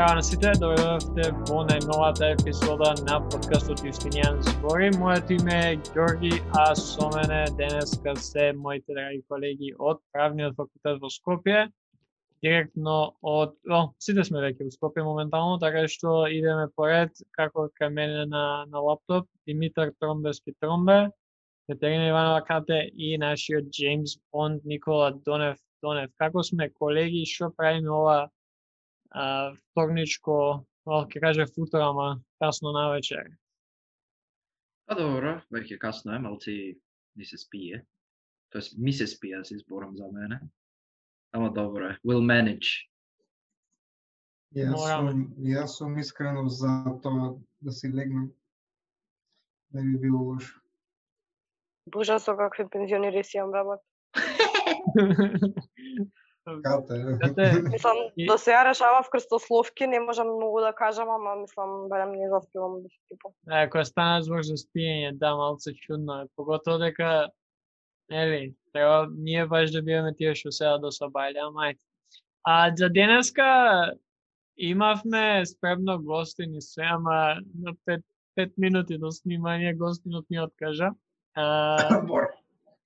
Здраво на сите, дојдовте во најновата епизода на подкастот Јустинијан збори. Моето име е Ѓорги, а со мене денеска се моите драги колеги од Правниот факултет во Скопје, директно од... О, сите сме веќе во Скопје моментално, така што идеме поред, како кај мене на, на лаптоп, Димитар Тромбески Тромбе, Катерина Иванова Кате и нашиот Джеймс Бонд Никола Донев Донев. Како сме колеги, што правиме ова а, вторничко, ќе каже футро, ама касно на вечер. Па добро, веќе касно е, малци ни се спие. Тоест, ми се спие, да се изборам за мене. Ама добро е, we'll manage. Јас сум, јас сум искрено за тоа да си легнам. Не би било лошо. Боже, со какви пензионери си имам работа. Кате. Кате, Мислам, до сега решавав крстословки, не можам многу да кажам, ама мислам, барем не заспивам да типо. е, кога стана збор за спиење, да, малце чудно е. Поготово дека, нели, треба ние баш да бидеме тие што сега да се обајле, ама ајде. А за денеска имавме спремно гостин и се, ама на пет, пет минути до снимање гостинот ни откажа. А, Бор.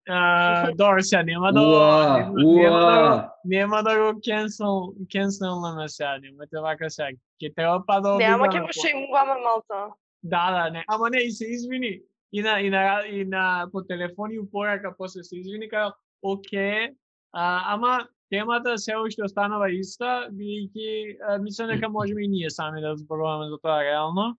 а, добро, сега нема да Уа, нема- нема да уа. Нема да го cancel, cancelнаме сега, немате вака сега. Ќе треба па да Не, ама ќе го шеймуваме малта. Да, да, не. Ама не, и се извини. И на, и на, и на по телефон и упорака после се извини, као, оке, а, ама темата се уште останува иста, бидејќи мислам дека можеме и ние сами да зборуваме за тоа реално.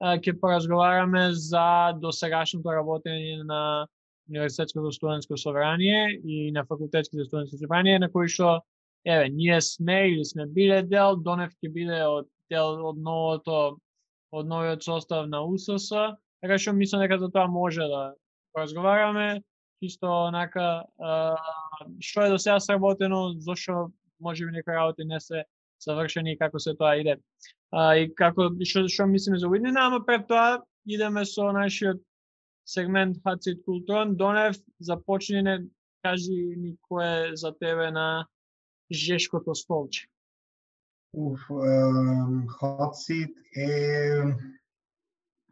Ќе поразговараме за досегашното работење на Универзитетското студентско собрание и на факултетските студентски собрание, на кои што еве, ние сме или сме биле дел, Донев ќе биде од дел од новото од новиот состав на УСС, така што мислам дека за тоа може да разговараме, чисто онака што е до сега сработено, зошто може би некои работи не се завршени и како се тоа иде. А, и како што што мислиме за Уиднина, ама пред тоа идеме со нашиот сегмент Хацит Културон. Донев, започни не кажи ни кое за тебе на жешкото столче. Уф, Хацит е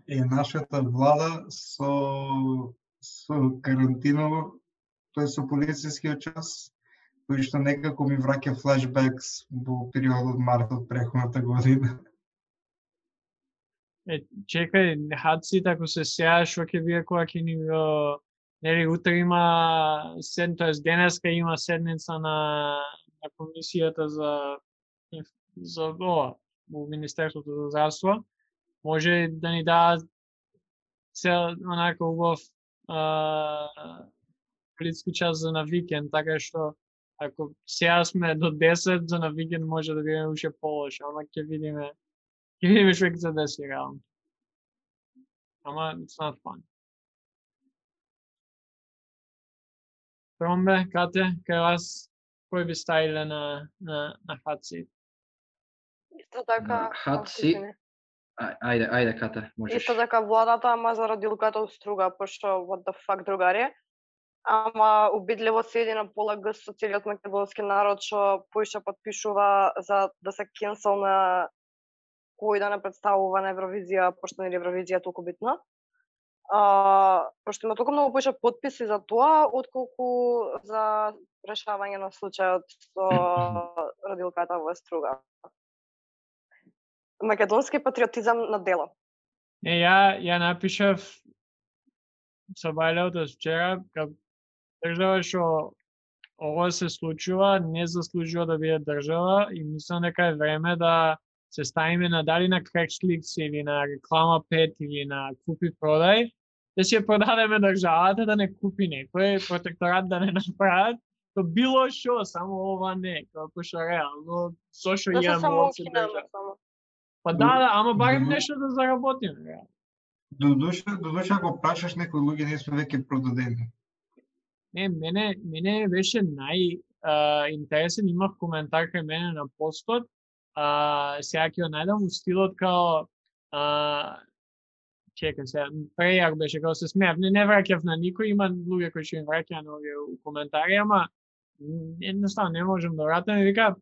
е нашата влада со со карантиново, тој со полицијскиот час, кој што некако ми враќа флешбекс во периодот март од преходната година. Е, чекај, Хацит, ако се сеаш, што ќе биде кога ќе ни го... Нели, утре има сед, тоест денеска има седница на, на комисијата за за ова, во Министерството за здравство. Може да ни даат цел, онака убав а, политски час за на викенд, така што ако сега сме до 10, за на викенд може да биде уште полоше, ама ќе видиме ќе видиме што ќе се деси реално. Ама it's not fun. Тромбе, Кате, кај вас кој би ставиле на на на hot seat? Исто така... Hot seat? Ај- Ајде, ајде, Ката, можеш. Исто така владата, ама заради луката уструга, пошто what the fuck другари. Ама обидливо седи на пола гс со целиот македонски народ што поише подпишува за да се кенсел на кој да не представува на Евровизија, пошто не е Евровизија толку битна. А, пошто има толку многу поише подписи за тоа, отколку за решавање на случајот со родилката во Струга. Македонски патриотизам на дело. Не, ја ја напишав со Бајлеото вчера, како држава што ова се случува, не заслужува да биде држава и мислам дека е време да се ставиме на дали на Craigslist или на реклама 5 или на купи продај, да си ја продадеме државата да не купи некој протекторат да не направат, то било што, само ова не, како пошто реално, зошто Да се имаме само овце. Па да, да, ама барем нешто да заработиме. реално. До душа, до душа ако прашаш некои луѓе, ние сме веќе продадени. Не, мене, мене беше нај а, интересен, имав коментар кај мене на постот, а, сега ќе најдам у стилот као а, чека се, прејак беше као се смеав, не, не враќав на никој, има луѓе кои што им враќаја на овие у коментари, ама едноставно не можам да вратам и вика,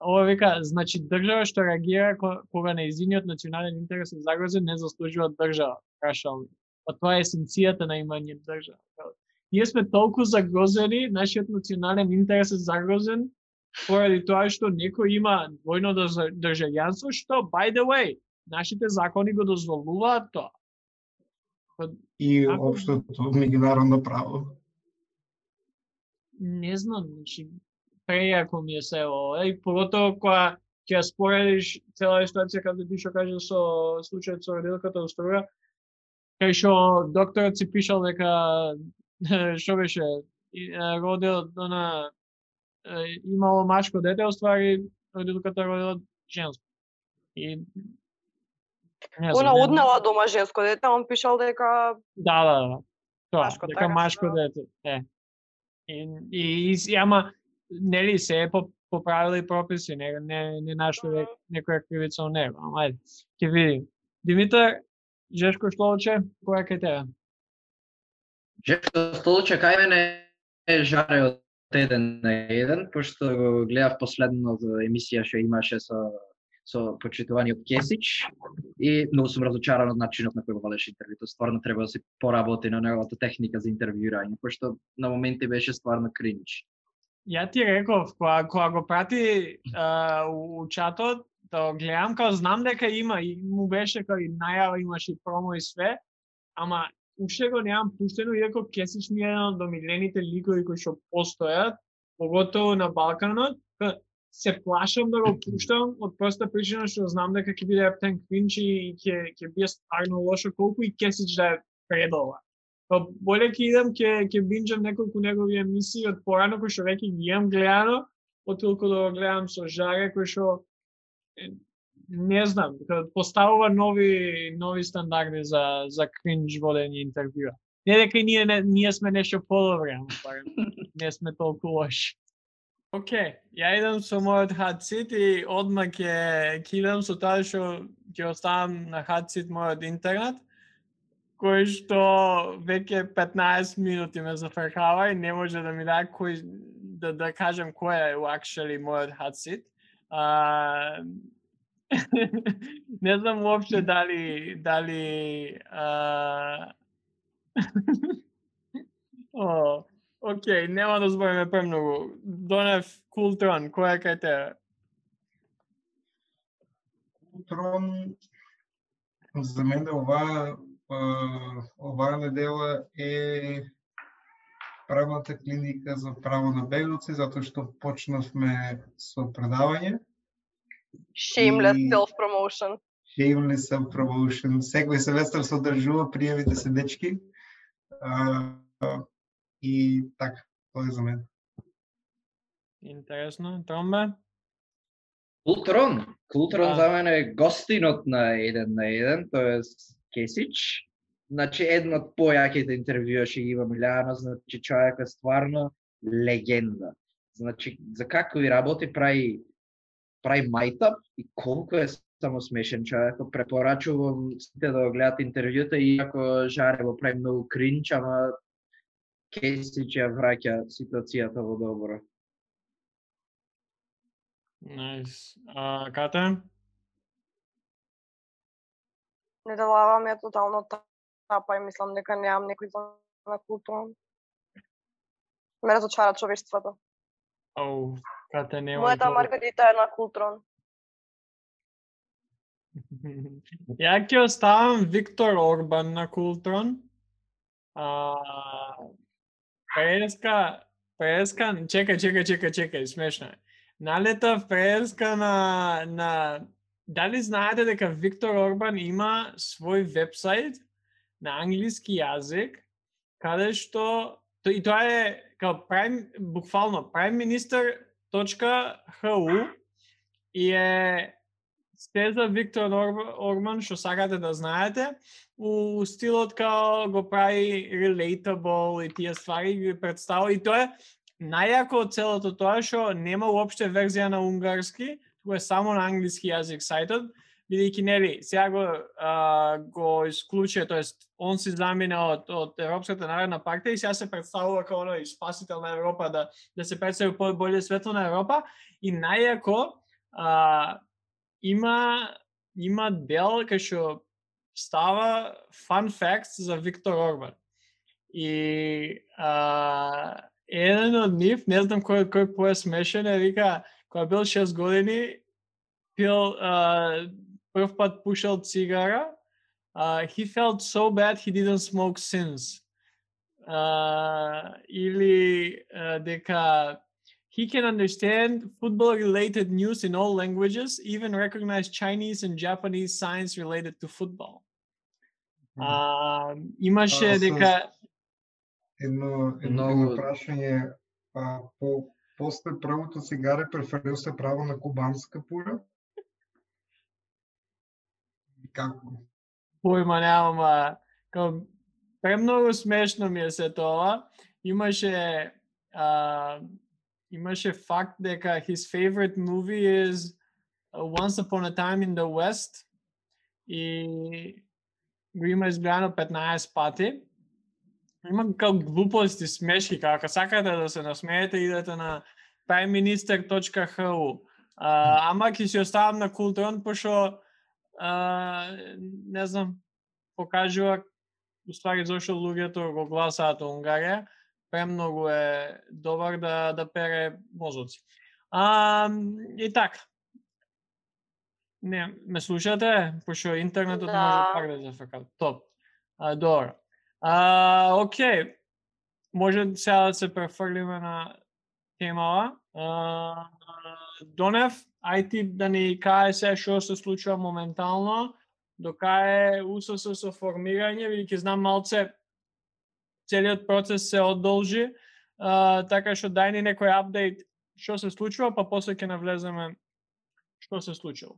ова вика, значи држава што реагира кога неизиниот национален интерес е загрозен, не заслужува држава, прашал. Па тоа е есенцијата на имање држава. Ние сме толку загрозени, нашиот национален интерес е загрозен, поради тоа што некој има двојно држа- државјанство, што, by the way, нашите закони го дозволуваат тоа. И Ако- општото меѓународно право. Не знам, значи, прејако ми е се ова. И поготово кога ќе споредиш цела ситуација како ти што кажа со случајот со родилката од Струга, кај што докторот си пишал дека што беше родил она е, имало машко дете, оствари родилката родила женско. И не знам, Она не- однела дома женско дете, он пишал дека Да, да, да. Тоа, Машко, дека така машко зove. дете. Е. И, и, и, и ама, нели се е по, по правила и прописи, не, не, не нашто Мгм. некоја кривица у него. Ама, ајде, ќе видим. Димитар, Жешко Штолче, која е кај тебе? Жешко Столче кај мене е жаре од еден на еден, пошто го гледав последната емисија што имаше со со почитуваниот Кесич и многу сум разочаран од начинот на кој го водеше интервјуто. Стварно треба да се поработи на неговата техника за интервјуирање, пошто на моменти беше стварно кринч. Ја ти реков, кога, кога го прати а, у, у чатот, да гледам, као знам дека има, и му беше као и најава, имаше и промо и све, ама уште го немам пуштено, иако Кесич ми е еден од домилените ликови кои што постојат, поготово на Балканот, ка се плашам да го пуштам од проста причина што знам дека ќе биде ептен кринч и ќе ќе биде стварно лошо колку и Кесич да е предова. Па боле ќе идам ќе ќе бинџам неколку негови емисии од порано кои што веќе ги имам гледано, отколку да го гледам со жаре кој што не знам, поставува нови нови стандарди за за кринж водење интервјуа. Не дека и ние не, ние сме нешто подобри, ама не сме толку лоши. Океј, ја идам со мојот seat и одма ќе ќе идам со тоа што ќе оставам на seat мојот интернет кој што веќе 15 минути ме зафркава и не може да ми даде кој да да кажам кој е actually мојот hot seat. Не знам уопште дали дали а... О, окей, нема да збориме премногу. Донев Култрон, кој е кај те? Трон за мене ова а, оваа недела е правната клиника за право на беговци, затоа што почнавме со предавање shameless И- self promotion. Shameless self promotion. Секој семестар се одржува, пријавите се дечки. А, а, и така, тоа е за мене. Интересно, Тромбе? Култрон. Култрон Да. за мене е гостинот на еден на еден, тоест Кесич. Значи, едно од појаките интервјуа што ги има Милјано, значи човек е стварно легенда. Значи, за како и работи, прави прави мајтап и колку е само смешен човек. Препорачувам сите да го гледат интервјута, иако Жаре го прави многу кринч, ама Кесич ја враќа ситуацијата во добро. Најс. А, Кате? Неделава ми е тотално тапа и мислам дека немам некој за на култура. Ме разочара човештвото. Оу, Кате нема. Мојата. Маргарита е на култрон. Ја ќе оставам Виктор Орбан на Култрон. А, преска, преска, чекај, чекај, чекај, чекај, смешно е. Налетав преска на, на Дали знаете дека Виктор Орбан има свој вебсайт на англиски јазик, каде што то, и тоа е као prime буквално primeminister.hu и е сте за Виктор Орман, што сакате да знаете, у стилот као го прави relatable и тие ствари ги представува и тоа е најако од целото тоа што нема уопште верзија на унгарски, туку е само на англиски јазик сајтот, бидејќи нели сега го а, го исклучи, тоест он се замина од од Европската народна партија и сега се представува како оној спасител на Европа да да се представи по-боље светло на Европа и најако а, има има дел кај што става fun facts за Виктор Орбан. И а, еден од нив, не знам кој кој поесмешен е вика кога бил 6 години пил а, прв пат пушал цигара, uh, he felt so bad he didn't smoke since. Uh, или uh, дека he can understand football-related news in all languages, even recognize Chinese and Japanese signs related to football. Uh, имаше А, со- дека Едно, едно, Многу- едно прашање, а, по, после првото цигаре преферил се право на кубанска пура? Како? појма немам, а, као, премногу смешно ми е се тоа. Имаше а, имаше факт дека his favorite movie is Once Upon a Time in the West и го има изгледано 15 пати. Има као глупости, смешки, како ако сакате да се насмеете, идете на primeminister.hu. А, ама ќе си оставам на културон, пошто а, не знам, покажува уствари зашто луѓето го гласаат Унгарија, премногу е добар да да пере мозоци. А, и така. Не, ме слушате? Пошто интернетот Да. може пак да зафрка. Топ. А, добро. А, окей. Може сега да се префрлиме на темава. А, Донев, ај ти да ни кае се што се случува моментално, дока е УСС со формирање, бидејќи знам малце целиот процес се одолжи, а, така што дај ни некој апдейт што се случува, па после ќе навлеземе што се случило.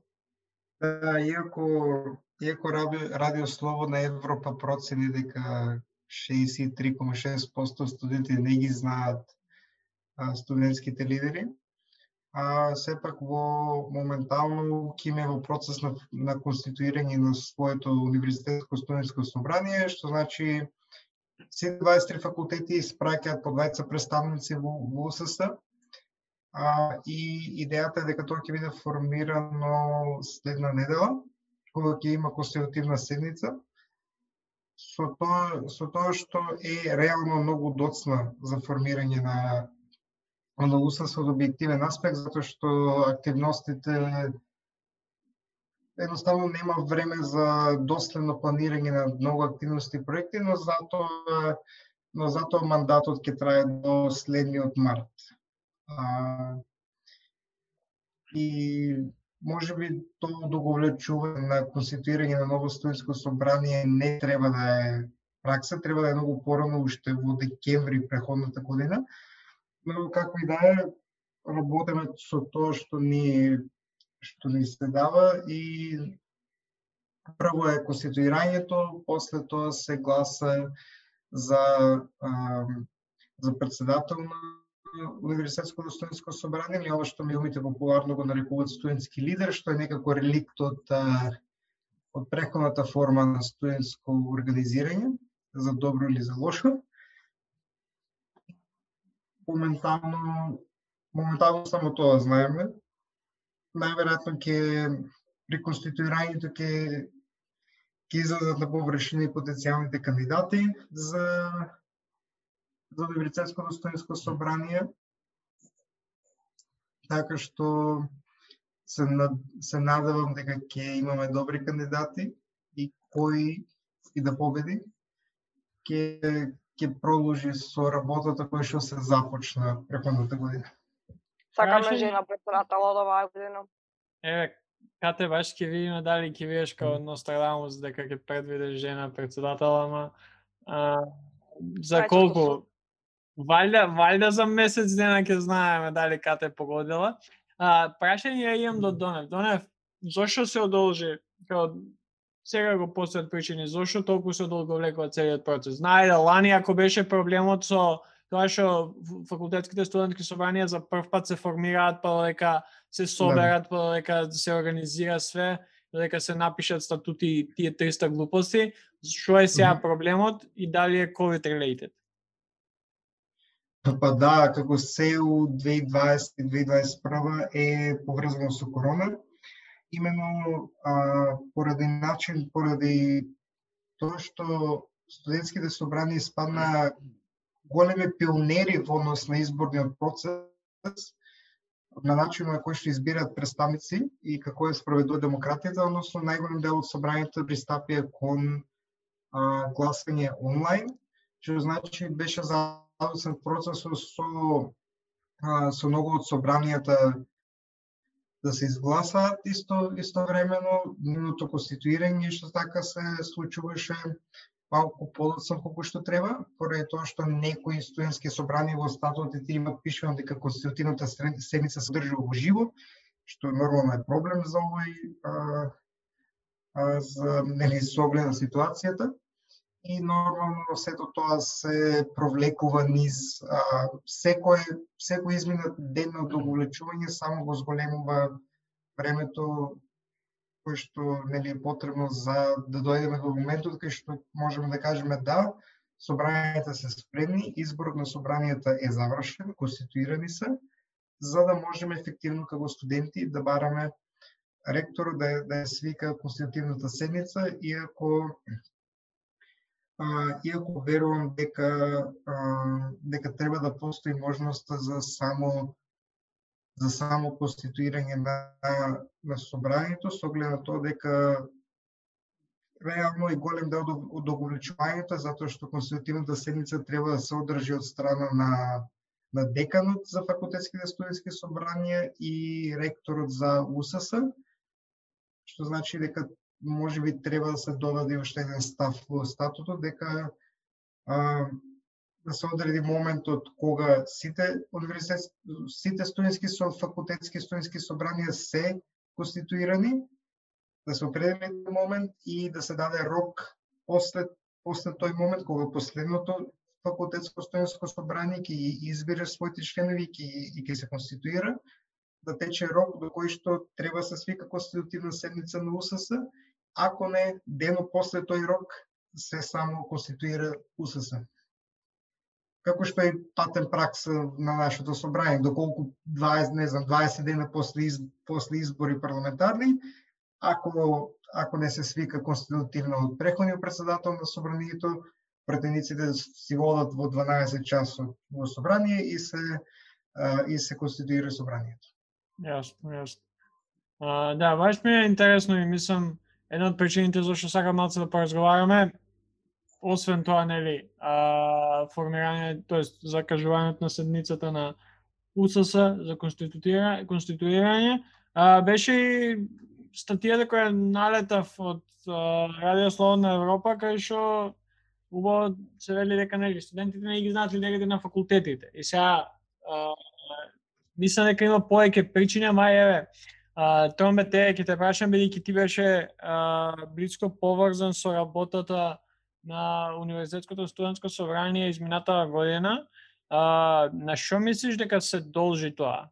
Да, иако, иако Радио, Радио Слободна Европа процени дека 63,6% студенти не ги знаат а, студентските лидери, а сепак во моментално киме во процес на, на конституирање на своето универзитетско студентско собрание, што значи сите 23 факултети испраќаат по двајца представници во, во УСС, а, и идејата е дека тоа ќе биде формирано следна недела, кога ќе има конститутивна седница, со тоа, со тоа што е реално многу доцна за формирање на Оно УСС од објективен аспект, затоа што активностите едноставно нема време за доследно планирање на многу активности и проекти, но затоа но затоа мандатот ќе трае до следниот март. А, и може би тоа договлечување на конституирање на ново студентско собрание не треба да е пракса, треба да е многу порано, уште во декември преходната година. Но како и да е, работиме со тоа што ни што ни се дава и прво е конституирањето, после тоа се гласа за а, за председател на Универзитетско студентско собрание, или ова што милните популарно го нарекуваат студентски лидер, што е некако реликт од а, од преходната форма на студентско организирање, за добро или за лошо. Моментално моментално само тоа знаеме. Најверојатно ќе при конституирањето ќе ќе излезат на површина и потенцијалните кандидати за за Добрицевско достоинско собрание. Така што се, над, се надевам дека ќе имаме добри кандидати и кои и да победи ќе ќе продолжи со работата која што се започна преходната година. Сакаме жена председател од оваа година. Еве, кате баш ќе видиме дали ќе видиш као Нострадамус дека ќе предвидиш жена председател, ама а, за колку? Валјда, валјда за месец дена ќе знаеме дали кате погодила. А, прашање ја имам до Донев. Донев, зошто се одолжи? Као, сега го постојат причини, зошто толку се одолговлекува целиот процес? Знае да лани ако беше проблемот со тоа што факултетските студентски собранија за прв пат се формираат па дека се соберат, па дека се организира све, дека се напишат статути и тие 300 глупости, што е сега проблемот и дали е COVID related? Па да, како се у 2020-2021 е поврзано со корона, именно а, поради начин, поради тоа што студентските собрани спадна големи пионери во однос на изборниот процес, на начинот на кој што избираат представници и како е спроведува демократијата, односно најголем дел од собранието пристапија кон а, гласање онлайн, што значи беше задоцен процесот со а, со многу од собранијата да се изгласаат исто истовремено нивното конституирање што така се случуваше малку подоцна колку што треба, поради тоа што некои студентски собрани во статутите имат пишано дека конститутивната седница се држи во живо, што нормално е проблем за овој а, а, за нели соглед на ситуацијата и нормално сето тоа се провлекува низ а, секој секој изминат ден на одовлечување само го зголемува времето кое што нели е потребно за да дојдеме до моментот кај што можеме да кажеме да, собранијата се спремни, изборот на собранијата е завршен, конституирани се, за да можеме ефективно како студенти да бараме ректор да, да ја свика конститутивната седница, ако а, иако верувам дека а, дека треба да постои можноста за само за само конституирање на, на собранието, со оглед на тоа дека реално и голем дел од оговлечувањето, затоа што конститутивната седница треба да се одржи од страна на, на деканот за факултетските студентски собранија и ректорот за УСС, што значи дека може би треба да се додаде уште еден став во статутот, дека а, да се одреди моментот кога сите универзитет, сите студентски со факултетски студентски собранија се конституирани, да се определи момент и да се даде рок после после тој момент кога последното факултетско студентско собрание ќе избере своите членови и ќе се конституира, да тече рок до кој што треба се свика конститутивна седница на УСС, ако не, дено после тој рок се само конституира УСС како што е патен пракса на нашето собрание, доколку 20, не знам, 20 дена после, из, после избори парламентарни, ако, ако не се свика конститутивно од преходниот председател на собранието, претениците си водат во 12 часот во собрание и се и се конституира собранието. Јасно, јасно. А, да, баш ми е интересно и мислам една од причините зашто сакам малце да поразговараме освен тоа, нели, а, формирање, тоест закажувањето на седницата на УСС за конституира, конституирање, а, беше и статијата која налетав од а, Радио Слободна Европа, кај што убаво се вели дека нели студентите не ги знаат лидерите на факултетите. И сега мислам дека има повеќе причини, ама еве, Томе, те ќе те прашам бидејќи ти беше а, близко поврзан со работата на Универзитетското студентско собрание измината година. А, на што мислиш дека се должи тоа?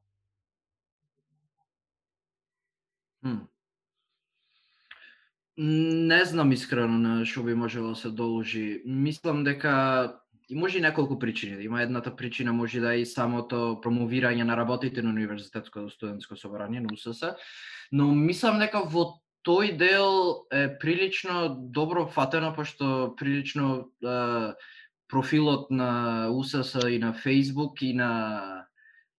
Хм. Не знам искрено на што би можело да се должи. Мислам дека и може и неколку причини. Има едната причина може да е и самото промовирање на работите на Универзитетското студентско собрание на УСС, но мислам дека во тој дел е прилично добро фатено, пошто прилично е, профилот на УСС и на Facebook и на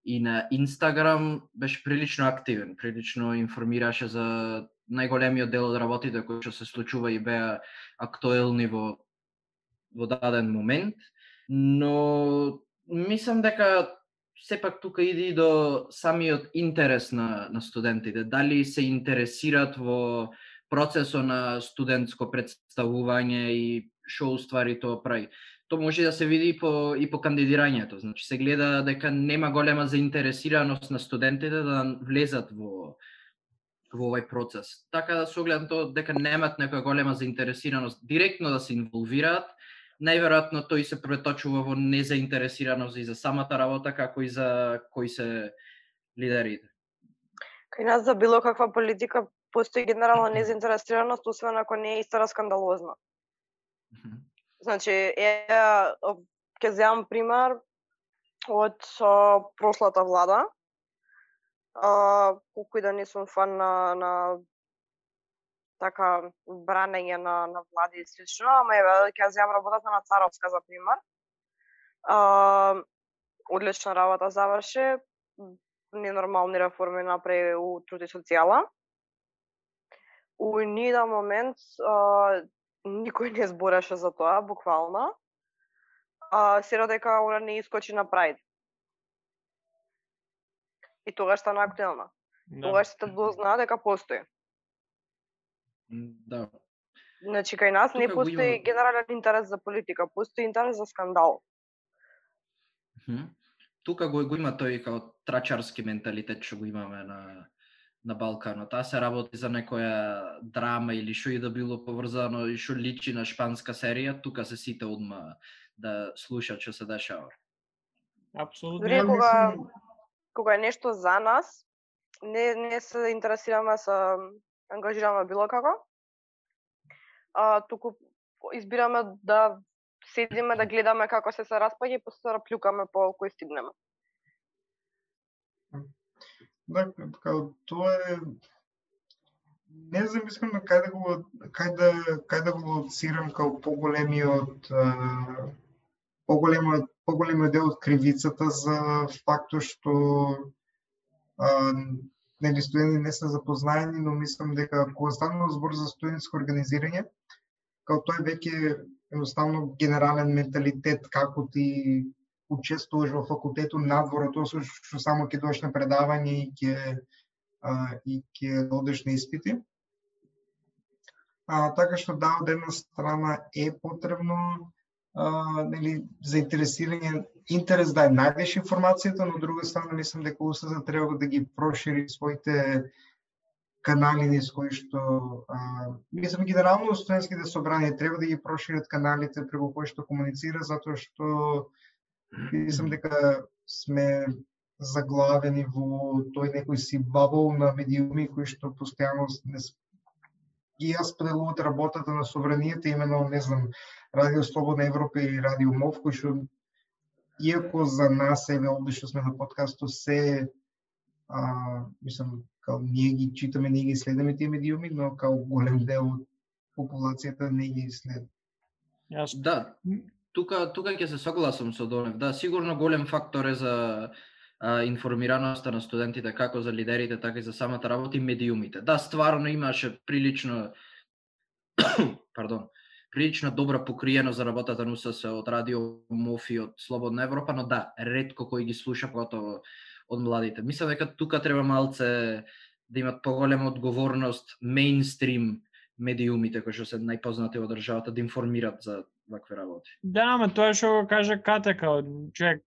и на Инстаграм беше прилично активен, прилично информираше за најголемиот дел од работите кои што се случува и беа актуелни во во даден момент, но мислам дека сепак тука иде и до самиот интерес на, на студентите. Дали се интересираат во процесот на студентско представување и што уствари тоа прави. Тоа може да се види и по, и по кандидирањето. Значи се гледа дека нема голема заинтересираност на студентите да влезат во во овој процес. Така да се огледам тоа дека немат некоја голема заинтересираност директно да се инволвираат, најверојатно тој се преточува во незаинтересираност и за самата работа, како и за кои се лидерите. Кај нас за било каква политика постои генерална незаинтересираност, освен ако не е истора скандалозна. Значи, е, ќе земам пример, од а, прошлата влада. А, колку и да не сум фан на, на така бранење на, на влади и слично, ама еве, ќе земам работата на Царовска, за пример. А, одлична работа заврши, ненормални реформи направи у труд и социјала. У ниједен момент а, никој не збореше за тоа, буквално. А, се дека она не искочи на Прайд. И тогаш стана актуелна. Да. Тогаш се дознаа дека постои. Да. Значи, кај нас не Тука го постои има- генерален интерес за политика, постои интерес за скандал. Тука го, го има тој као трачарски менталитет што го имаме на на Балканот. Таа се работи за некоја драма или што и да било поврзано и што личи на шпанска серија, тука се сите одма да слушаат што се дешава. Апсолутно. Дури Ја кога кога е нешто за нас, не не се интересираме се ангажираме било како. А туку избираме да седиме да гледаме како се се распаѓа и после да плюкаме по кој стигнеме. Да, така, тоа е не знам искам да кај да го кај да кај да го лоцирам као поголемиот поголемиот поголемиот дел од кривицата за фактот што а, нели студенти не се запознаени, но мислам дека кога станува збор за студентско организирање, као тој веќе едноставно генерален менталитет како ти учествуваш во факултетот надвор од тоа што- само ќе дојдеш на предавање и ќе и ќе одиш на испити. А, така што да, од една страна е потребно а, нели, заинтересирање, интерес да е најдеш информацијата, но од друга страна мислам дека УСЗ треба да ги прошири своите канали низ кои што а, мислам генерално студентските собрания треба да ги прошират каналите преку кои што комуницира затоа што мислам дека сме заглавени во тој некој си бабол на медиуми кои што постојано не ги ја споделуваат работата на собранијата, именно, не знам, Радио Слободна Европа и Радио МОВ, кои што иако за нас еве овде што сме на подкастот се а, мислам као ние ги читаме, ние ги следиме тие медиуми, но као голем дел од популацијата не ги следи. Јас Да, тука тука ќе се согласам со Донев. Да, сигурно голем фактор е за а, информираноста на студентите како за лидерите, така и за самата работа и медиумите. Да, стварно имаше прилично пардон, прилично добра покриено за работата на УСС од Радио Мофи од Слободна Европа, но да, ретко кој ги слуша поготово од младите. Мислам дека тука треба малце да имат поголема одговорност мейнстрим медиумите кои што се најпознати во државата да информираат за вакви работи. Да, ама тоа што го кажа Катека човек,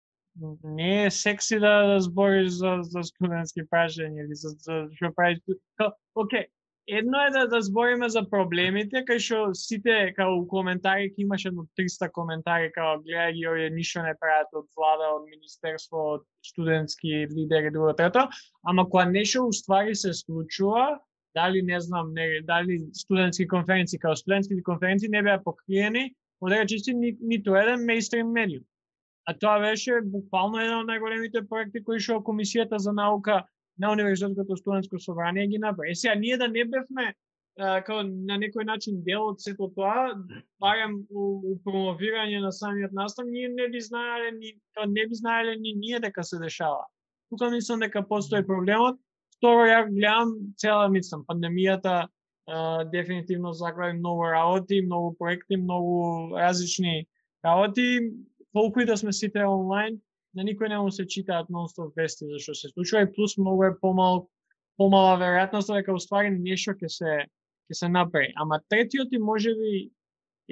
не е секси да, да збориш за, за студентски прашања или за, за што правиш. Као, Океј, едно е да, да збориме за проблемите, кај што сите, као у коментари, ке имаш едно 300 коментари, као гледај ги овие ништо не прават од влада, од министерство, од студентски лидери, друго трето, ама кога нешто уствари се случува, дали не знам, не, дали студентски конференции, као студентските конференции не беа покриени, од чисти ни, ниту еден мейнстрим медиум. А тоа беше буквално еден од најголемите проекти кои што Комисијата за наука на Универзитетското студентско собрание ги направи. Сега, ние да не бевме како на некој начин дел од сето тоа, барем у, у промовирање на самиот настав, ние не би знаеле ни, као не би знаеле ни ние дека се дешава. Тука мислам дека постои проблемот. Второ, ја гледам цела, мислам, пандемијата а, дефинитивно заглави многу работи, многу проекти, многу различни работи. Колку и да сме сите онлайн, на никој не му се читаат нонстоп вести за што се случува и плюс многу е помал помала веројатност дека уствари нешто ќе се ќе се направи. Ама третиот и можеби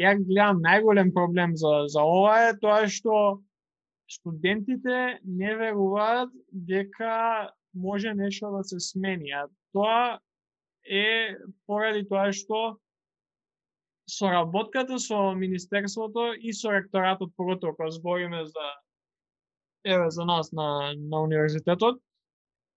ја гледам најголем проблем за за ова е тоа што студентите не веруваат дека може нешто да се смени, а тоа е поради тоа што соработката со Министерството и со ректоратот, поготово кога збориме за еве за нас на, на универзитетот,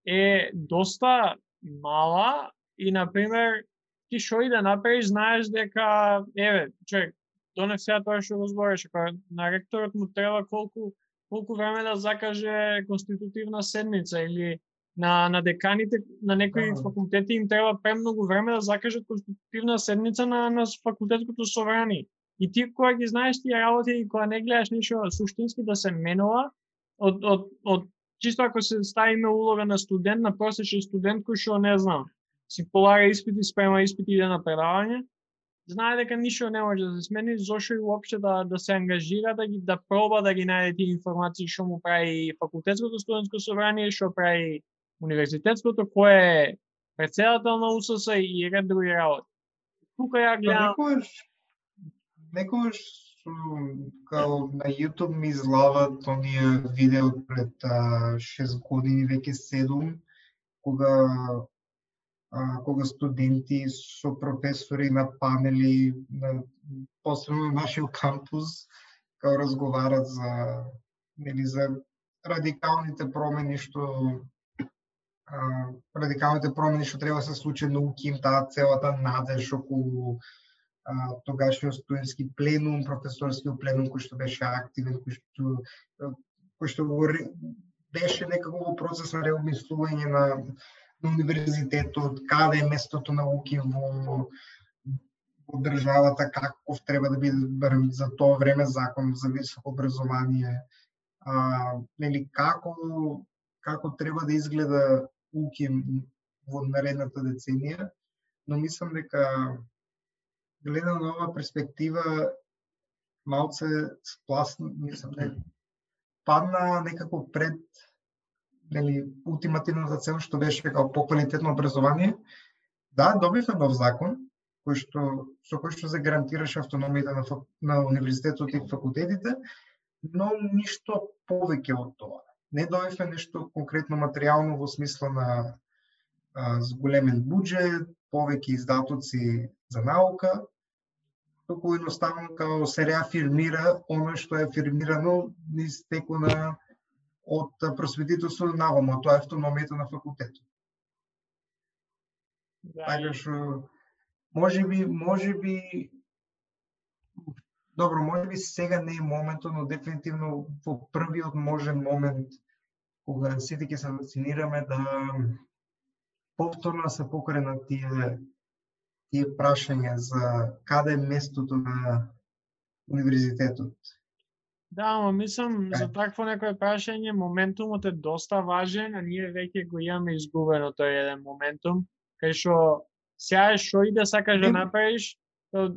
е доста мала и, например, ти што и да направиш, знаеш дека, еве, човек, донес сега тоа што го збореше, на ректорот му треба колку колку време да закаже конститутивна седница или на, на деканите на некои Да. факултети им треба премногу време да закажат конститутивна седница на, на факултетското собрание. И ти кога ги знаеш тие работи и кога не гледаш ништо суштински да се менува, од, од, од чисто ако се ставиме улога на студент, на просечен студент кој што не знам, си полага испити, спрема испити, иде на предавање, знае дека ништо не може да се смени, зошто и воопште да, да се ангажира, да ги да проба да ги најде тие информации што му прави факултетското студентско собрание, што прави универзитетското, кој е председател на УСС и ред други работи. Тука ја гледам, па Некојаш, као на YouTube ми излават оние видео пред а, 6 години, веќе 7, кога а, кога студенти со професори на панели, на, посебно на нашиот кампус, као разговарат за нели за радикалните промени што а, радикалните промени што треба да се случи науки им таа целата надеж околу тогашниот студентски пленум, професорски пленум кој што беше активен, кој што кој што беше некако во процес на реобмислување на на универзитетот, каде е местото на во во државата, каков треба да биде за тоа време закон за високо образование, а, нели како како треба да изгледа уки во наредната деценија, но мислам дека гледано на оваа перспектива малце спласна, мислам не, падна некако пред нели ултимативната цел што беше како поквалитетно образование. Да, добивме нов закон кој што со кој што се гарантираше автономијата на, фак- на универзитетот и факултетите, но ништо повеќе од тоа. Не добивме нешто конкретно материјално во смисла на а, зголемен буџет, повеќе издатоци за наука, туку едноставно као се реафирмира оно што е афирмирано низ теку на од просветителство наваму, а тоа е автономијата на факултетот. да, Така што може би, може би Добро, може би сега не е моментот, но дефинитивно во првиот можен момент кога сите ќе се вакцинираме да повторно се покренат тие тие прашања за каде е местото на универзитетот. Да, ама мислам за такво некое прашање, моментумот е доста важен, а ние веќе го имаме изгубено тој еден моментум, кај што сега што и да сакаш да направиш, то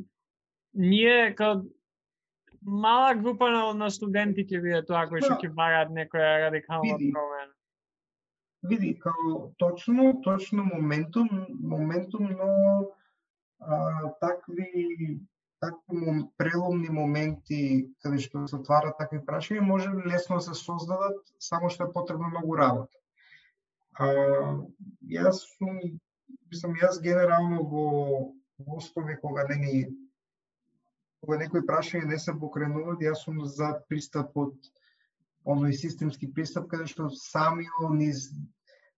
ние као мала група на, на студенти ќе биде тоа кои што Да. ќе бараат некоја радикална Види. промена. Види, као точно, точно моментум, моментум, но а, такви такви мом, преломни моменти каде што се отварат такви прашања може лесно да се создадат, само што е потребно многу работа. А, јас сум, мислам, јас генерално во во основи кога ни кога некои прашања не се покренуваат, јас сум за пристапот оној системски пристап каде што самиот низ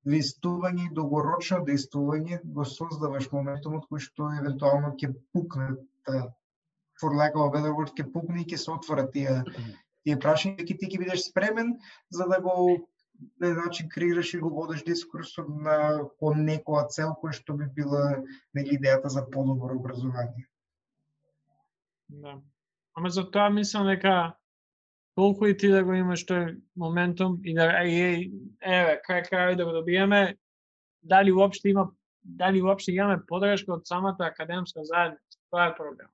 двистување и долгорочно действување го создаваш моментумот кој што евентуално ќе пукне та for lack of a better word, ќе пукне и ќе се отворат тие тие прашања ќе ти ќе бидеш спремен за да го на начин креираш и го водиш дискурсот на кон некоја цел која што би била нели идејата за подобро образование. Да. Ама за тоа мислам дека толку и ти да го имаш тој моментум и да е, е, еве крај крај да го добиеме дали уопште има дали уопште имаме подршка од самата академска заедница. Тоа е проблем.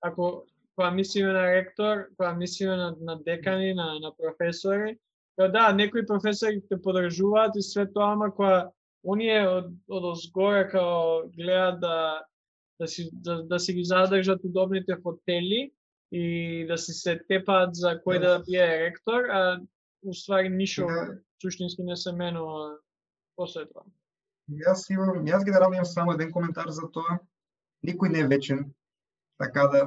Ако кога мислиме на ректор, кога мислиме на, на декани, на, на професори, кога да, некои професори те подржуваат и све тоа, ама кога оние од, од озгоре као гледаат да да си да, да си ги задржат удобните фотели и да си се тепаат за кој да биде ректор, а уствари ништо суштински не се менува после тоа. Јас имам, јас генерално имам само еден коментар за тоа. Никој не е вечен. Така да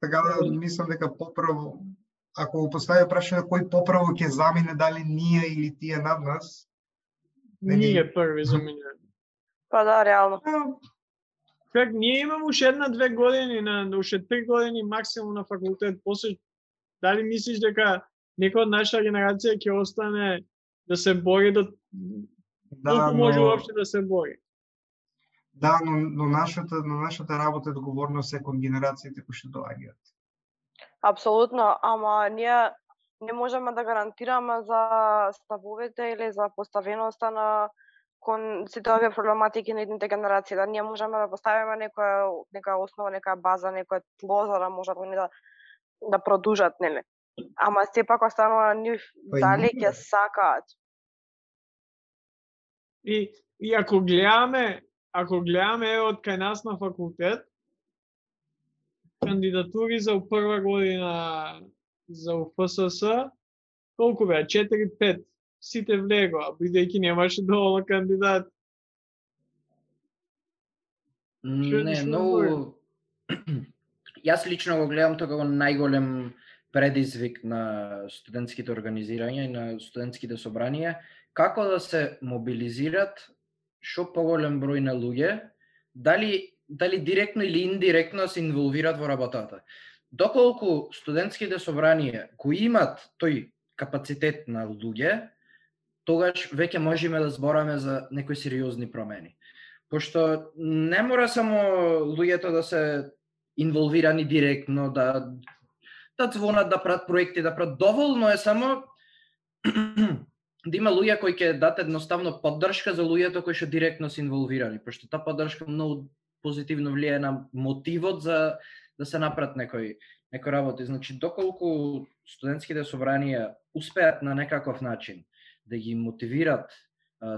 така да мислам дека поправо ако го постави прашање кој поправо ќе замине дали ние или тие над нас, Ние први заминуваме. Па да, реално. Как ние имаме уште една-две години, на уште три години максимум на факултет, после дали мислиш дека некој од нашата генерација ќе остане да се бори да Да, колку може но, уопште да се бори. да, но, но нашата, на нашата работа е одговорност е кон генерациите кои што доаѓаат. Апсолутно, ама ние не можеме да гарантираме за ставовите или за поставеноста на кон сите овие проблематики на идните генерации, да ние можеме да поставиме некоја нека основа, нека база, некоја тло за да можат они да да продужат, нели? Ама сепак останува на нив Па и дали ќе сакаат. И, и ако гледаме, ако гледаме е, од кај нас на факултет, кандидатури за прва година за УФСС, колку беа? 4-5. Сите влегоа, бидејќи немаше доволно кандидат. Не, многу... Јас лично го гледам тоа како најголем предизвик на студентските организирања и на студентските собранија, како да се мобилизират што поголем број на луѓе, дали дали директно или индиректно се инволвират во работата. Доколку студентските собранија го имат тој капацитет на луѓе, тогаш веќе можеме да збораме за некои сериозни промени. Пошто не мора само луѓето да се инволвирани директно, да да звонат, да прават проекти, да прават доволно е само да има луѓе кои ќе дадат едноставно поддршка за луѓето кои што директно се инволвирани, пошто таа поддршка многу позитивно влијае на мотивот за да се направат некои некои работи. Значи, доколку студентските собранија успеат на некаков начин да ги мотивират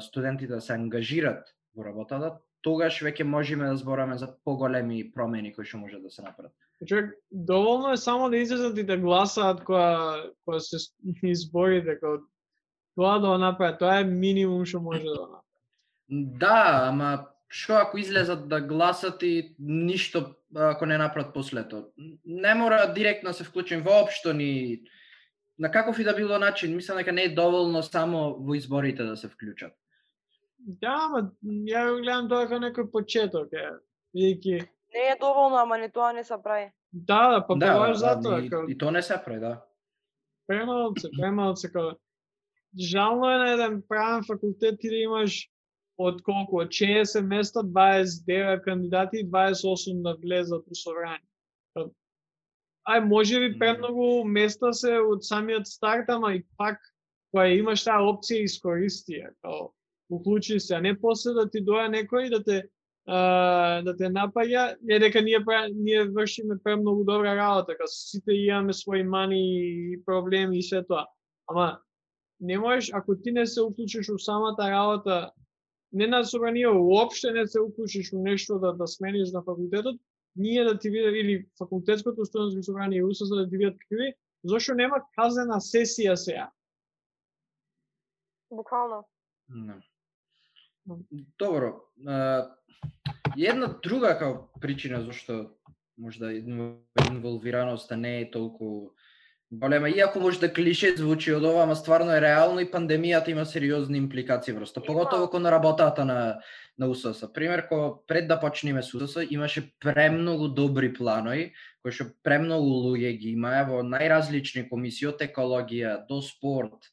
студентите да се ангажират во работата, тогаш веќе можеме да збораме за поголеми промени кои што може да се направат. Човек, доволно е само да излезат и да гласаат кога, кога се изборите, кога тоа да го направат, тоа е минимум што може да направат. Да, ама што ако излезат да гласат и ништо ако не направат после тоа? Не мора директно да се вклучим воопшто ни на каков и да било начин, мислам дека не е доволно само во изборите да се вклучат. Да, ама ја го гледам тоа како некој почеток, е. Бидејќи, Не е доволно, ама ни тоа не се прави. да, да, па да, баш затоа, и, како и тоа не се прави, да. премалце, премалце, како жално е на еден правен факултет ти да имаш од колку, од 60 места, 29 кандидати и 28 да влезат у собрание. Ај, може би премногу места се од самиот старт, ама и пак, кога имаш таа опција, искористи ја, као, уклучи се, а не после да ти доја некој да те а, да те напаѓа, е дека ние ние вршиме премногу добра работа, као сите имаме своји мани и проблеми и се тоа. Ама не можеш ако ти не се уклучиш у самата работа, не на собрание, уопште не се уклучиш у нешто да да смениш на факултетот, ние да ти видат или факултетското студентско собрание и УСС да ти видат какви, зошто нема казена сесија сега? Буквално. Да. Мм. Добро. А, една друга као причина зашто можда инв- инволвираноста не е толку голема, иако може да клише звучи од ова, ама стварно е реално и пандемијата има сериозни импликации врз тоа, поготово кон работата на на УСС. Пример, кога пред да почнеме со УСС, имаше премногу добри планови, кои што премногу луѓе ги имаа во најразлични комисии, од екологија до спорт,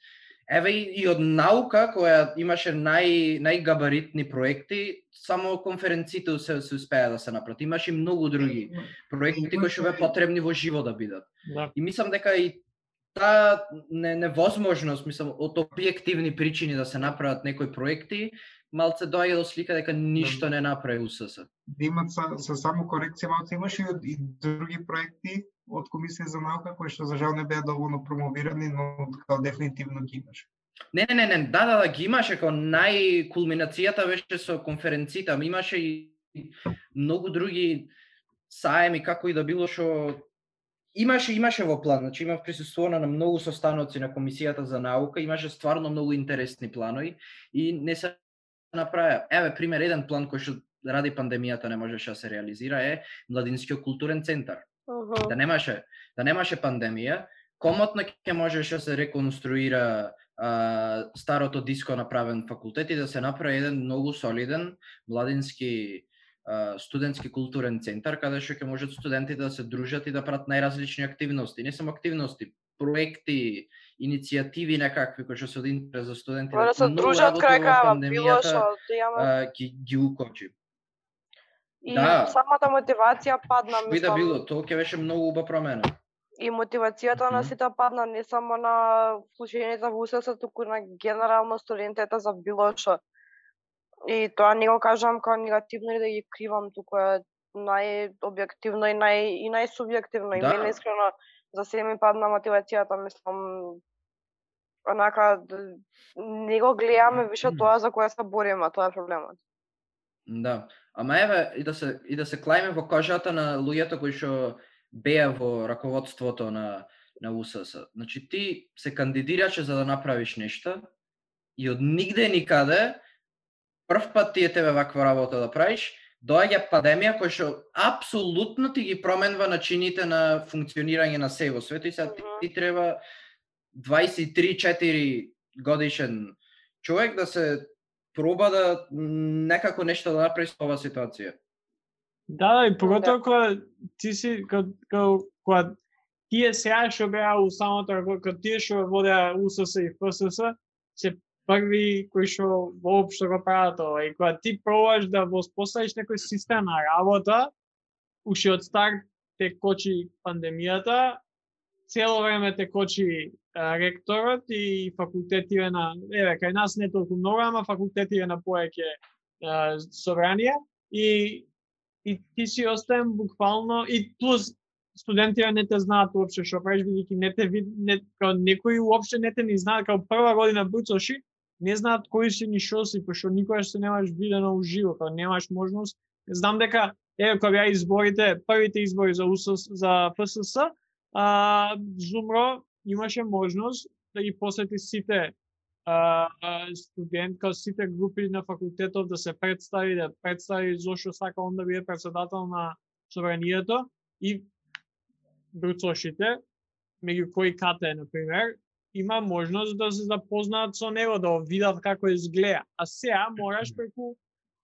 Еве и, и од наука која имаше нај најгабаритни проекти, само конференциите се се успеа да се направат. Имаше и многу други проекти кои што беа потребни во живо да бидат. Да. И мислам дека и таа не, невозможност, мислам, од објективни причини да се направат некои проекти, малце доаѓа до слика дека ништо не направи УСС. Да имат са, со само корекција малку имаше и, и други проекти од Комисија за наука кои што за жал не беа доволно промовирани, но као дефинитивно ги имаше. Не, не, не, не, да, да, да, ги имаше како најкулминацијата беше со конференциите, ама имаше и многу други саеми како и да било што имаше имаше во план, значи имав присуствувано на многу состаноци на комисијата за наука, имаше стварно многу интересни планови и не се направија. Еве пример еден план кој што ради пандемијата не можеше да се реализира е младинскиот културен центар Мгм. да немаше да немаше пандемија, комотно ќе можеше да се реконструира а, старото диско направен факултет и да се направи еден многу солиден младински а, студентски културен центар каде што ќе можат студентите да се дружат и да прават најразлични активности, не само активности, проекти, иницијативи некакви кои што се од интерес за студенти. Да се дружат крај крајава, било што да имаме ги, ги укочи. и да. самата мотивација падна, да мислам. било, тоа ќе беше многу убава промена. И мотивацијата на Мгм. сите падна не само на вклучените во УСС, туку на генерално студентите за било што. И тоа не го кажам како негативно или да ги кривам, туку е најобјективно и нај и најсубјективно. И Да. мене искрено за се ми падна мотивацијата, мислам онака не го гледаме више тоа за кое се бориме, тоа е проблемот. Да. Ама еве и да се и да се клајме во кожата на луѓето кои што беа во раководството на на УСС. Значи ти се кандидираше за да направиш нешто и од нигде никаде прв пат ти е тебе ваква работа да правиш, доаѓа пандемија која што апсолутно ти ги променува начините на функционирање на се во светот и сега ти, ти треба 23-4 годишен човек да се проба да некако нешто да направи со оваа ситуација. Да, да, и поготово кога ти си, кога, кога, тие сега што беа у самото, кога тие што водеа УСС и ФСС, се први кои што воопшто го прават ова. И кога ти пробаш да воспоставиш некој систем на работа, уште од старт те кочи пандемијата, цело време те кочи ректорот и факултетиве на, еве, кај нас не толку многу, ама факултетиве на повеќе собранија и и ти си остаем буквално и плюс студентите не те знаат уопште што правиш бидејќи не те вид не као некои уопште не те ни знаат како прва година буцоши не знаат кои си ни шо си пошто никогаш се немаш видено уживо кога немаш можност. Знам дека еве кога беа изборите првите избори за УСС за ФСС а Зумро имаше можност да ги посети сите а, студент, као сите групи на факултетов да се представи, да представи зошто сака он да биде председател на собранието и бруцошите, меѓу кои Кате, например, има можност да се запознаат со него, да го видат како изгледа. А сега мораш преку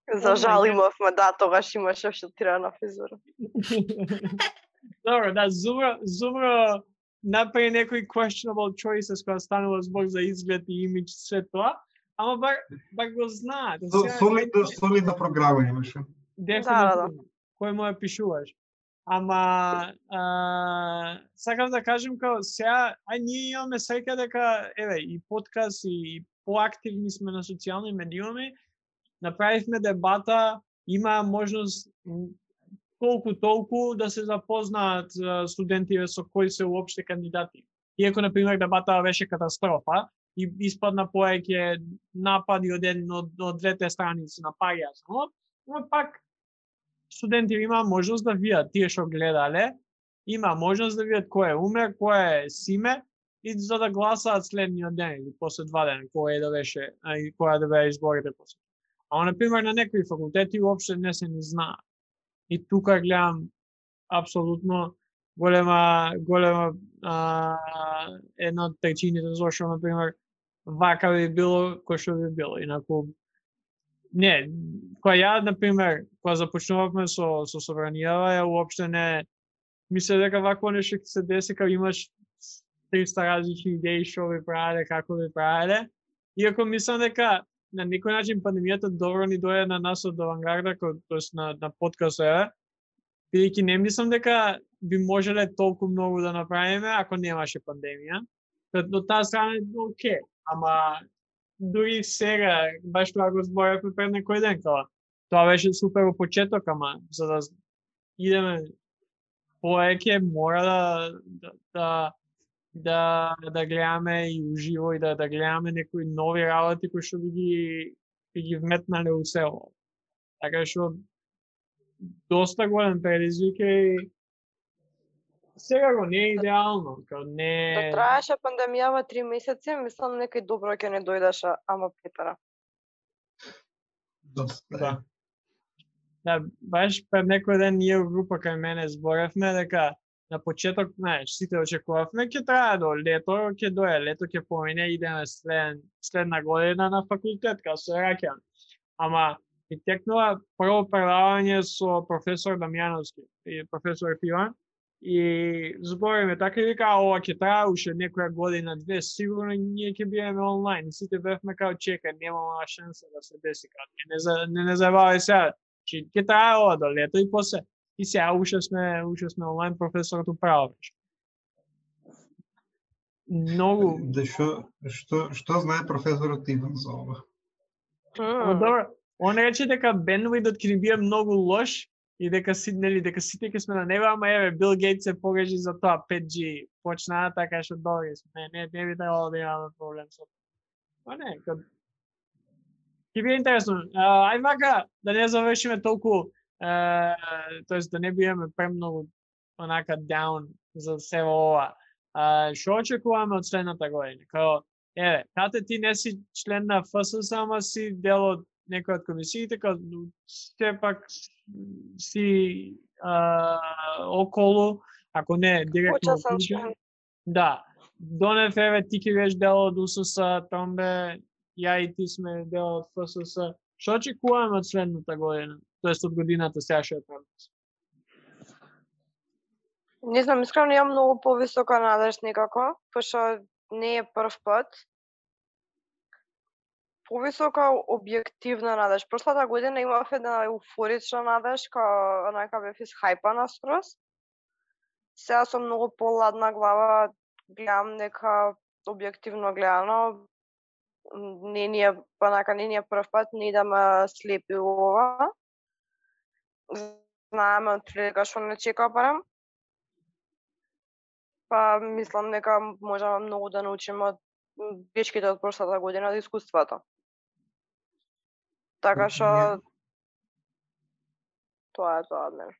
За жал имавме, да, тогаш имаше шатирана физура. Добро, да, Зумро, Зумро направи некои questionable choices кога станува збор за изглед и имидж све тоа, ама бар, бар го знаат. А Со- сега Солидна, некој- солидна програма имаше. Дефинитивно. Кој му ја пишуваш. Ама а, сакам да кажем као сега а ние имаме среќа дека еве и подкаст и поактивни сме на социјални медиуми, направивме дебата, има можност колку толку да се запознаат студентите со кои се уопште кандидати. Иако на пример дебата беше катастрофа и испадна поеќе напади од еден од, од двете страни се напаѓаа само, но пак студенти има можност да видат тие што гледале, има можност да видат кој е уме, кој е Симе и за да гласаат следниот ден или после два дена, кој е да беше, и која да беа изборите после. на пример на некои факултети уопште не се ни знаат. И тука гледам апсолутно голема голема а, една од причините зашто например вака би било кој што би било. Инаку не, кога ја например, кога започнувавме со со собранијава, ја уопште не мисле дека вакво нешто ќе се деси кога имаш 300 различни идеи што ви правеле, како ви правеле. Иако мислам дека на некој начин пандемијата добро ни дојде на нас од авангарда, тоа тоест на на подкаст еве, бидејќи не мислам дека би можеле толку многу да направиме ако немаше пандемија. Та- таа страна е окей, ама дури сега, баш тоа го зборевме пред некој ден, као, тоа беше супер во почеток, ама за да идеме повеќе мора да да, да да да гледаме и уживо и да да гледаме некои нови работи кои што би ги би ги вметнале у село. Така што доста голем предизвик е и сега го не е идеално, као Да не траеше пандемијава три месеци, мислам некој добро ќе не дојдеше, ама Петра. Да. Да, баш пред некој ден ние во група кај мене зборевме дека на почеток, знаеш, сите очекувавме ќе трае до лето, ќе дое, лето ќе помине, идеме след, следна година на факултет, као се раќам. Ама и текнува прво предавање со професор Дамјановски и професор Пиван И збориме така и вика, ова ќе трае уште некоја година, две, сигурно ние ќе биеме онлайн. И сите бевме као чека, нема шанса да се деси као. Не, не, не, не забавај сега, че ќе трае ова до лето и после и сега уште сме уште сме онлайн професорот управо. беше. Многу Да што што што знае професорот Иван за ова? Мм. добро, он рече дека бендвидот ќе ни биде многу лош и дека си нели дека сите ќе сме на небо, ама еве Бил Гейтс се погрежи за тоа 5G почнаа така што добри сме. Не, не, не би требало да имаме проблем со тоа. Па не, кад Ќе биде интересно. А, ај вака да не завршиме толку uh, тоест да не бидеме премногу онака down за се ова. А, што очекуваме од следната година? Као, еве, кате ти не си член на ФСС, ама си дел од некој од комисиите, ну, сепак си а, околу, ако не директно уклучен. Да. Донев, еве, ти ќе бидеш дел од УСС, Томбе, ја и ти сме дел од ФСС. Што очекуваме од следната година? Тоест од годината сега што е пред нас? Не знам, искрено имам многу повисока надеж некако, пошто не е прв пат. Повисока објективна надеж. Прошлата година имав една еуфорична надеж, као онака бев исхајпана скроз. Сега сум многу поладна глава гледам дека објективно гледано не ни е онака не ни е прв пат, не да ме слепи ова. Знаеме од прилика што не чека барам. Па мислам дека можеме многу да научиме од грешките од прошлата година од искуството. Така што тоа е тоа од мене.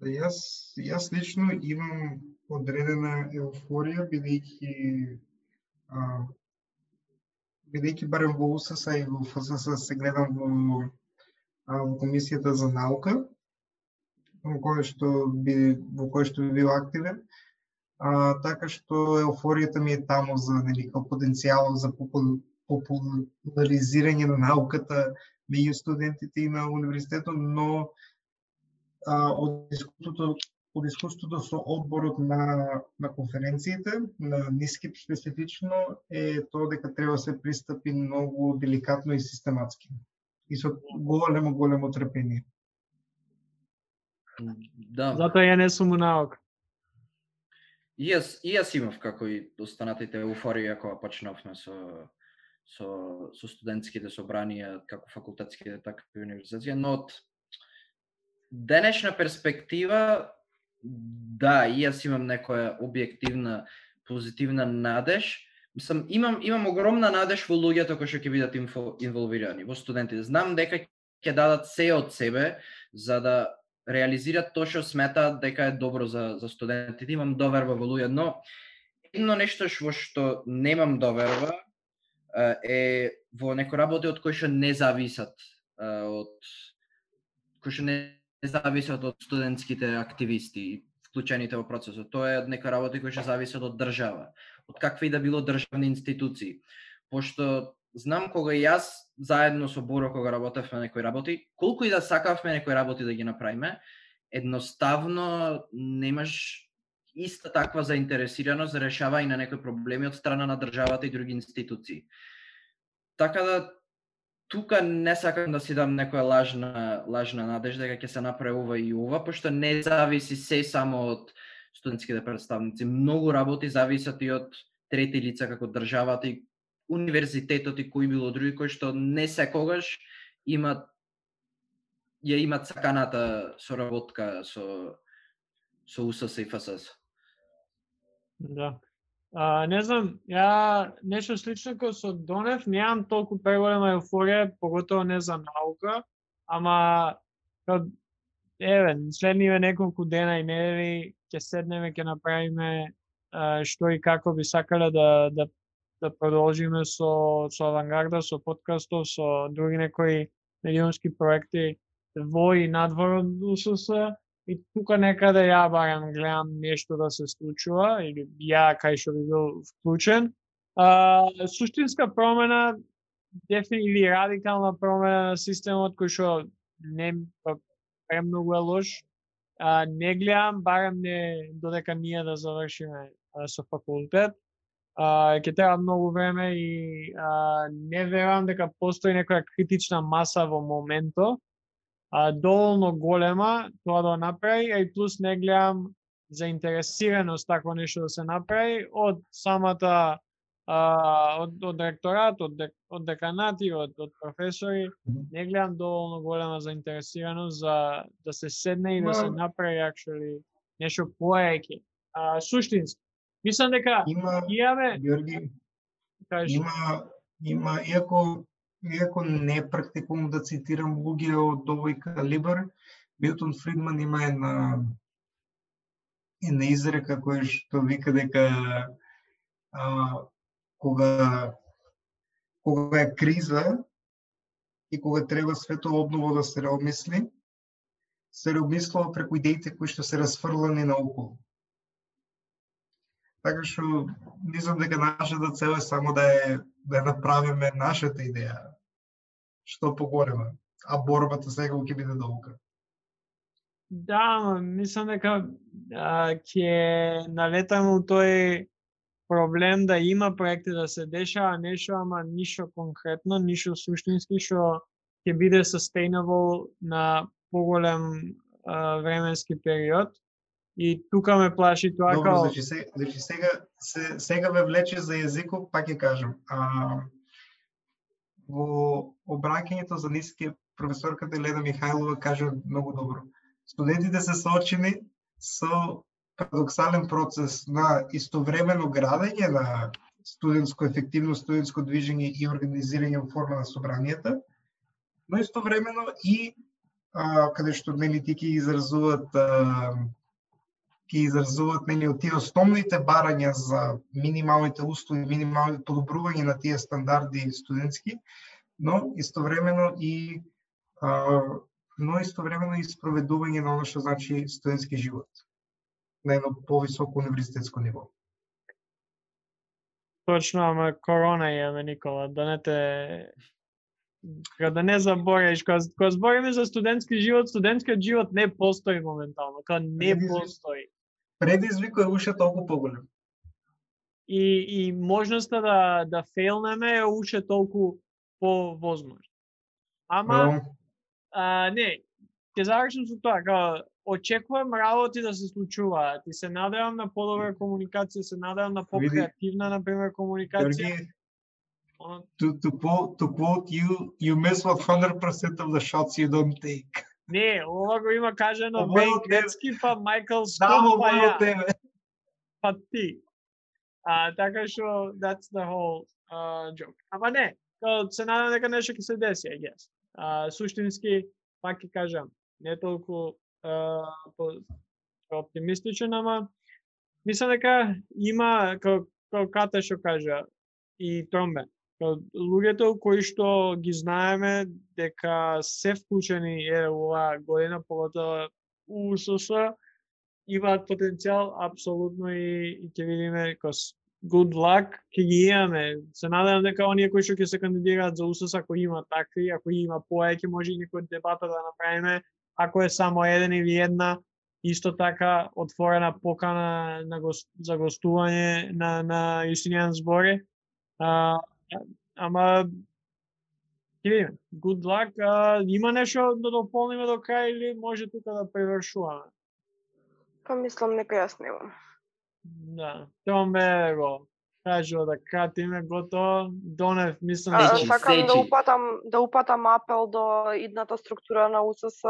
Да, Јас, јас лично имам одредена еуфорија, бидејќи бидејќи барем во УСС и во ФСС се гледам во, а, во комисијата за наука, во која што би во која што би бил активен. А, така што еуфоријата ми е таму за нели потенцијал за популаризирање на науката меѓу студентите и на универзитетот, но а, од искуството од искуството со одборот на на конференциите на НИСКИП специфично е тоа дека треба да се пристапи многу деликатно и систематски и со големо големо трпение. Да. Затоа ја не сум у наука. И јас, и јас имав како и останатите еуфорија кога почнавме со со со студентските собранија како факултетските така и универзитетски, но од денешна перспектива да, и јас имам некоја објективна позитивна надеж. Мислам, имам имам огромна надеж во луѓето кои што ќе бидат инфо, инволвирани, во студентите. Знам дека ќе дадат се од себе за да реализираат тоа што сметаат дека е добро за за студентите. Имам доверба во луѓе, но едно нешто во што немам доверба е, во некои работи од кои што не зависат од кои што не зависат од студентските активисти вклучените во процесот. Тоа е од некои работи кои што зависат од држава, од какви да било државни институции. Пошто знам кога јас заедно со Боро кога работевме на некои работи, колку и да сакавме некои работи да ги направиме, едноставно немаш иста таква заинтересираност за решавање на некои проблеми од страна на државата и други институции. Така да тука не сакам да си дам некоја лажна лажна надежда дека ќе се направи ова и ова, пошто не зависи се само од студентските представници. Многу работи зависат и од трети лица како државата и универзитетот и кои било други кои што не секогаш имат ја имат саканата соработка со со УСС и ФСС. Да. А, не знам, ја нешто слично како со Донев, немам толку преголема еуфорија, поготово не за наука, ама кад, еве, следниве неколку дена и недели ќе седнеме, ќе направиме а, што и како би сакале да да да продолжиме со со авангарда, со подкастов, со други некои медиумски проекти во и надвор од УСС и тука некаде ја барам, гледам нешто да се случува или ја кај што би бил вклучен. А, суштинска промена дефини или радикална промена на системот кој што не па, премногу е лош. а, не гледам, барем не додека ние да завршиме а, со факултет. А, ќе треба многу време и а, не верувам дека постои некоја критична маса во моментот, а, доволно голема тоа да направи, а и плюс не гледам заинтересираност такво нешто да се направи од самата а, од, од ректорат, од, дек, од деканати, од, од професори, не гледам доволно голема заинтересираност за да се седне и да се направи actually нешто поеќе. А, суштински. Мислам дека Има, имаме, Георги, кажеш, има, има, иако, иако не практикувам да цитирам луѓе од овој калибар, Милтон Фридман има една една изрека која што вика дека а, кога кога е криза и кога треба свето обново да се реомисли, се реомислува преку идеите кои што се расфрлани наоколу. Така што мислам дека нашата цел е само да е да ја направиме нашата идеја што поголема, а борбата сега ќе биде долга. Да, ама мислам дека а, ќе налетаме у тој проблем да има проекти да се дешава нешто, ама ништо конкретно, ништо суштински што ќе биде sustainable на поголем а, временски период. И тука ме плаши тоа Добро, као значи, се, значи сега, се, сега ме влече за јазиков, пак ќе кажам. А, во обраќањето за ниски професорката Елена Михајлова кажа многу добро. Студентите се соочени со парадоксален процес на истовремено градење на студентско ефективно студентско движење и организирање во форма на собранијата, но истовремено и а, каде што нели ти ќе изразуваат а, ќе изразуваат нели од тие основните барања за минималните услови, минималните подобрување на тие стандарди студентски, но истовремено и а, но истовремено и спроведување на оно што значи студентски живот на едно повисоко универзитетско ниво. точно, ама корона имаме Никола, да не те Кога да не забориш, кога, кога збориме за студентски живот, студентскиот живот не постои моментално, кога не постои. Предизвикот е уште толку поголем. и, и можноста да, да фейлнеме е уште толку повозможна. Ама, а, не, ќе завршам со тоа, као, очекувам работи да се случуваат и се надевам на подобра комуникација, се надевам на покреативна, например, комуникација. Георги, to, to, to quote you, you miss 100% of the shots you don't take. Не, ова го има кажано тебе. Грецки, па Майкл Да, Скот, па ја. тебе. па ти. А, така што, that's the whole uh, joke. Ама не, се надам дека нешто ќе се деси, I guess. А, суштински, пак ќе кажам, не толку а, по, оптимистичен, ама мислам дека има, као, као Ката што кажа, и Тромбе, као луѓето кои што ги знаеме дека се вклучени е ова оваа година, поготово у УСС, имаат потенцијал апсолутно и, и ќе видиме кос good luck ќе ги имаме. Се надевам дека оние кои што ќе се кандидираат за УСС ако има такви, ако има поеќе може и некој дебата да направиме, ако е само еден или една исто така отворена покана на гост, за гостување на на Јустинијан зборе. А, ама ќе видиме. Good luck. А, има нешто да дополниме до крај или може тука да превршуваме? Па мислам нека јас немам. Да, Тромбе го кажува да кратиме готово. Донев, мислам, А, Сечи, сакам да упатам да упатам апел до идната структура на УСС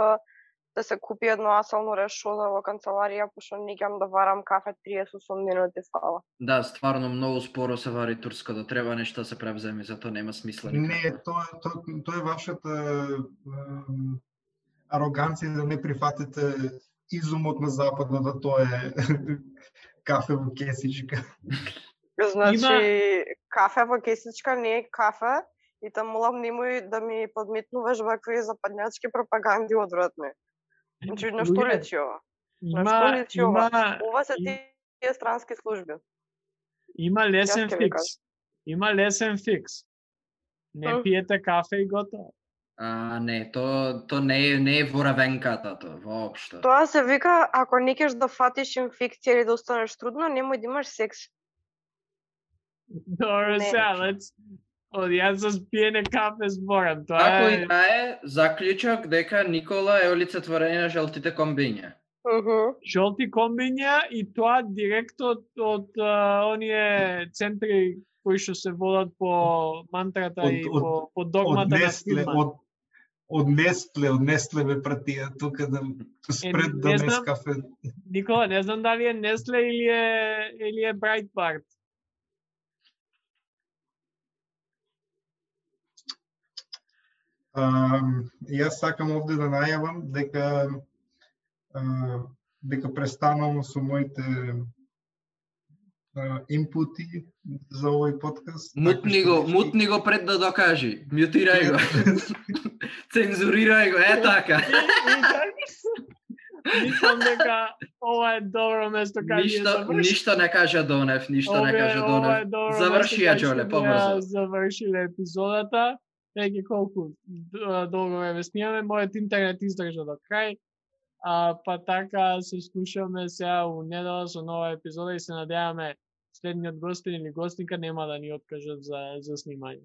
да се купи едно асално решо за во канцеларија, пошто не ќе да варам кафе 38 минути фала. Да, стварно многу споро се вари турско, да треба нешто да се превземе, затоа нема смисла Не, тоа тоа тоа е вашата ем, ароганција да не прифатите изумот на западот да тоа е кафе во кесичка. Значи, кафе во кесичка не е кафе и те молам немој да ми подметнуваш вакви западњачки пропаганди одвратни. Значи, на што Луѓе, личи ова? Има, што личи ова? има, Ова се тие странски служби. има лесен фикс. Има лесен фикс. Не пиете кафе и готово. А, не, то, то не е, не е во равенката, то, воопшто. Тоа се вика, ако не кеш да фатиш инфекција или да останеш трудно, немој да имаш секс. Добро, Не. сега, let's... Од јас спиене кафе зборам, тоа Како и е... да е, заклучок дека Никола е олицетворение на жалтите комбиња. Мгм. жолти комбиња и тоа директ од, од а, оние центри кои што се водат по мантрата Од- и од- по, по Од догмата на Нестле, филма. од од Нестле, од Нестле ме пратија тука да to spread не the знам. Nescafe. Никола, не знам дали е Nestle или е или е Breitbart. Јас сакам овде да најавам дека а, дека престанувам со моите а, инпути за овој подкаст. Мутни го, што- мутни го пред да докажи. Мјутирај го. Цензурирај го, е така. Мислам дека ова е добро место каде ја Ништо, заврши. ништо не кажа Донев, ништо не кажа Донев. Заврши ја, Џоле, што побрзо. Завршиле епизодата. Веќе колку долго време снимаме, мојот интернет издржа до крај. А, па така се слушаме сега у недела со нова епизода и се надеваме следниот гостин или гостинка нема да ни откажат за, за снимање.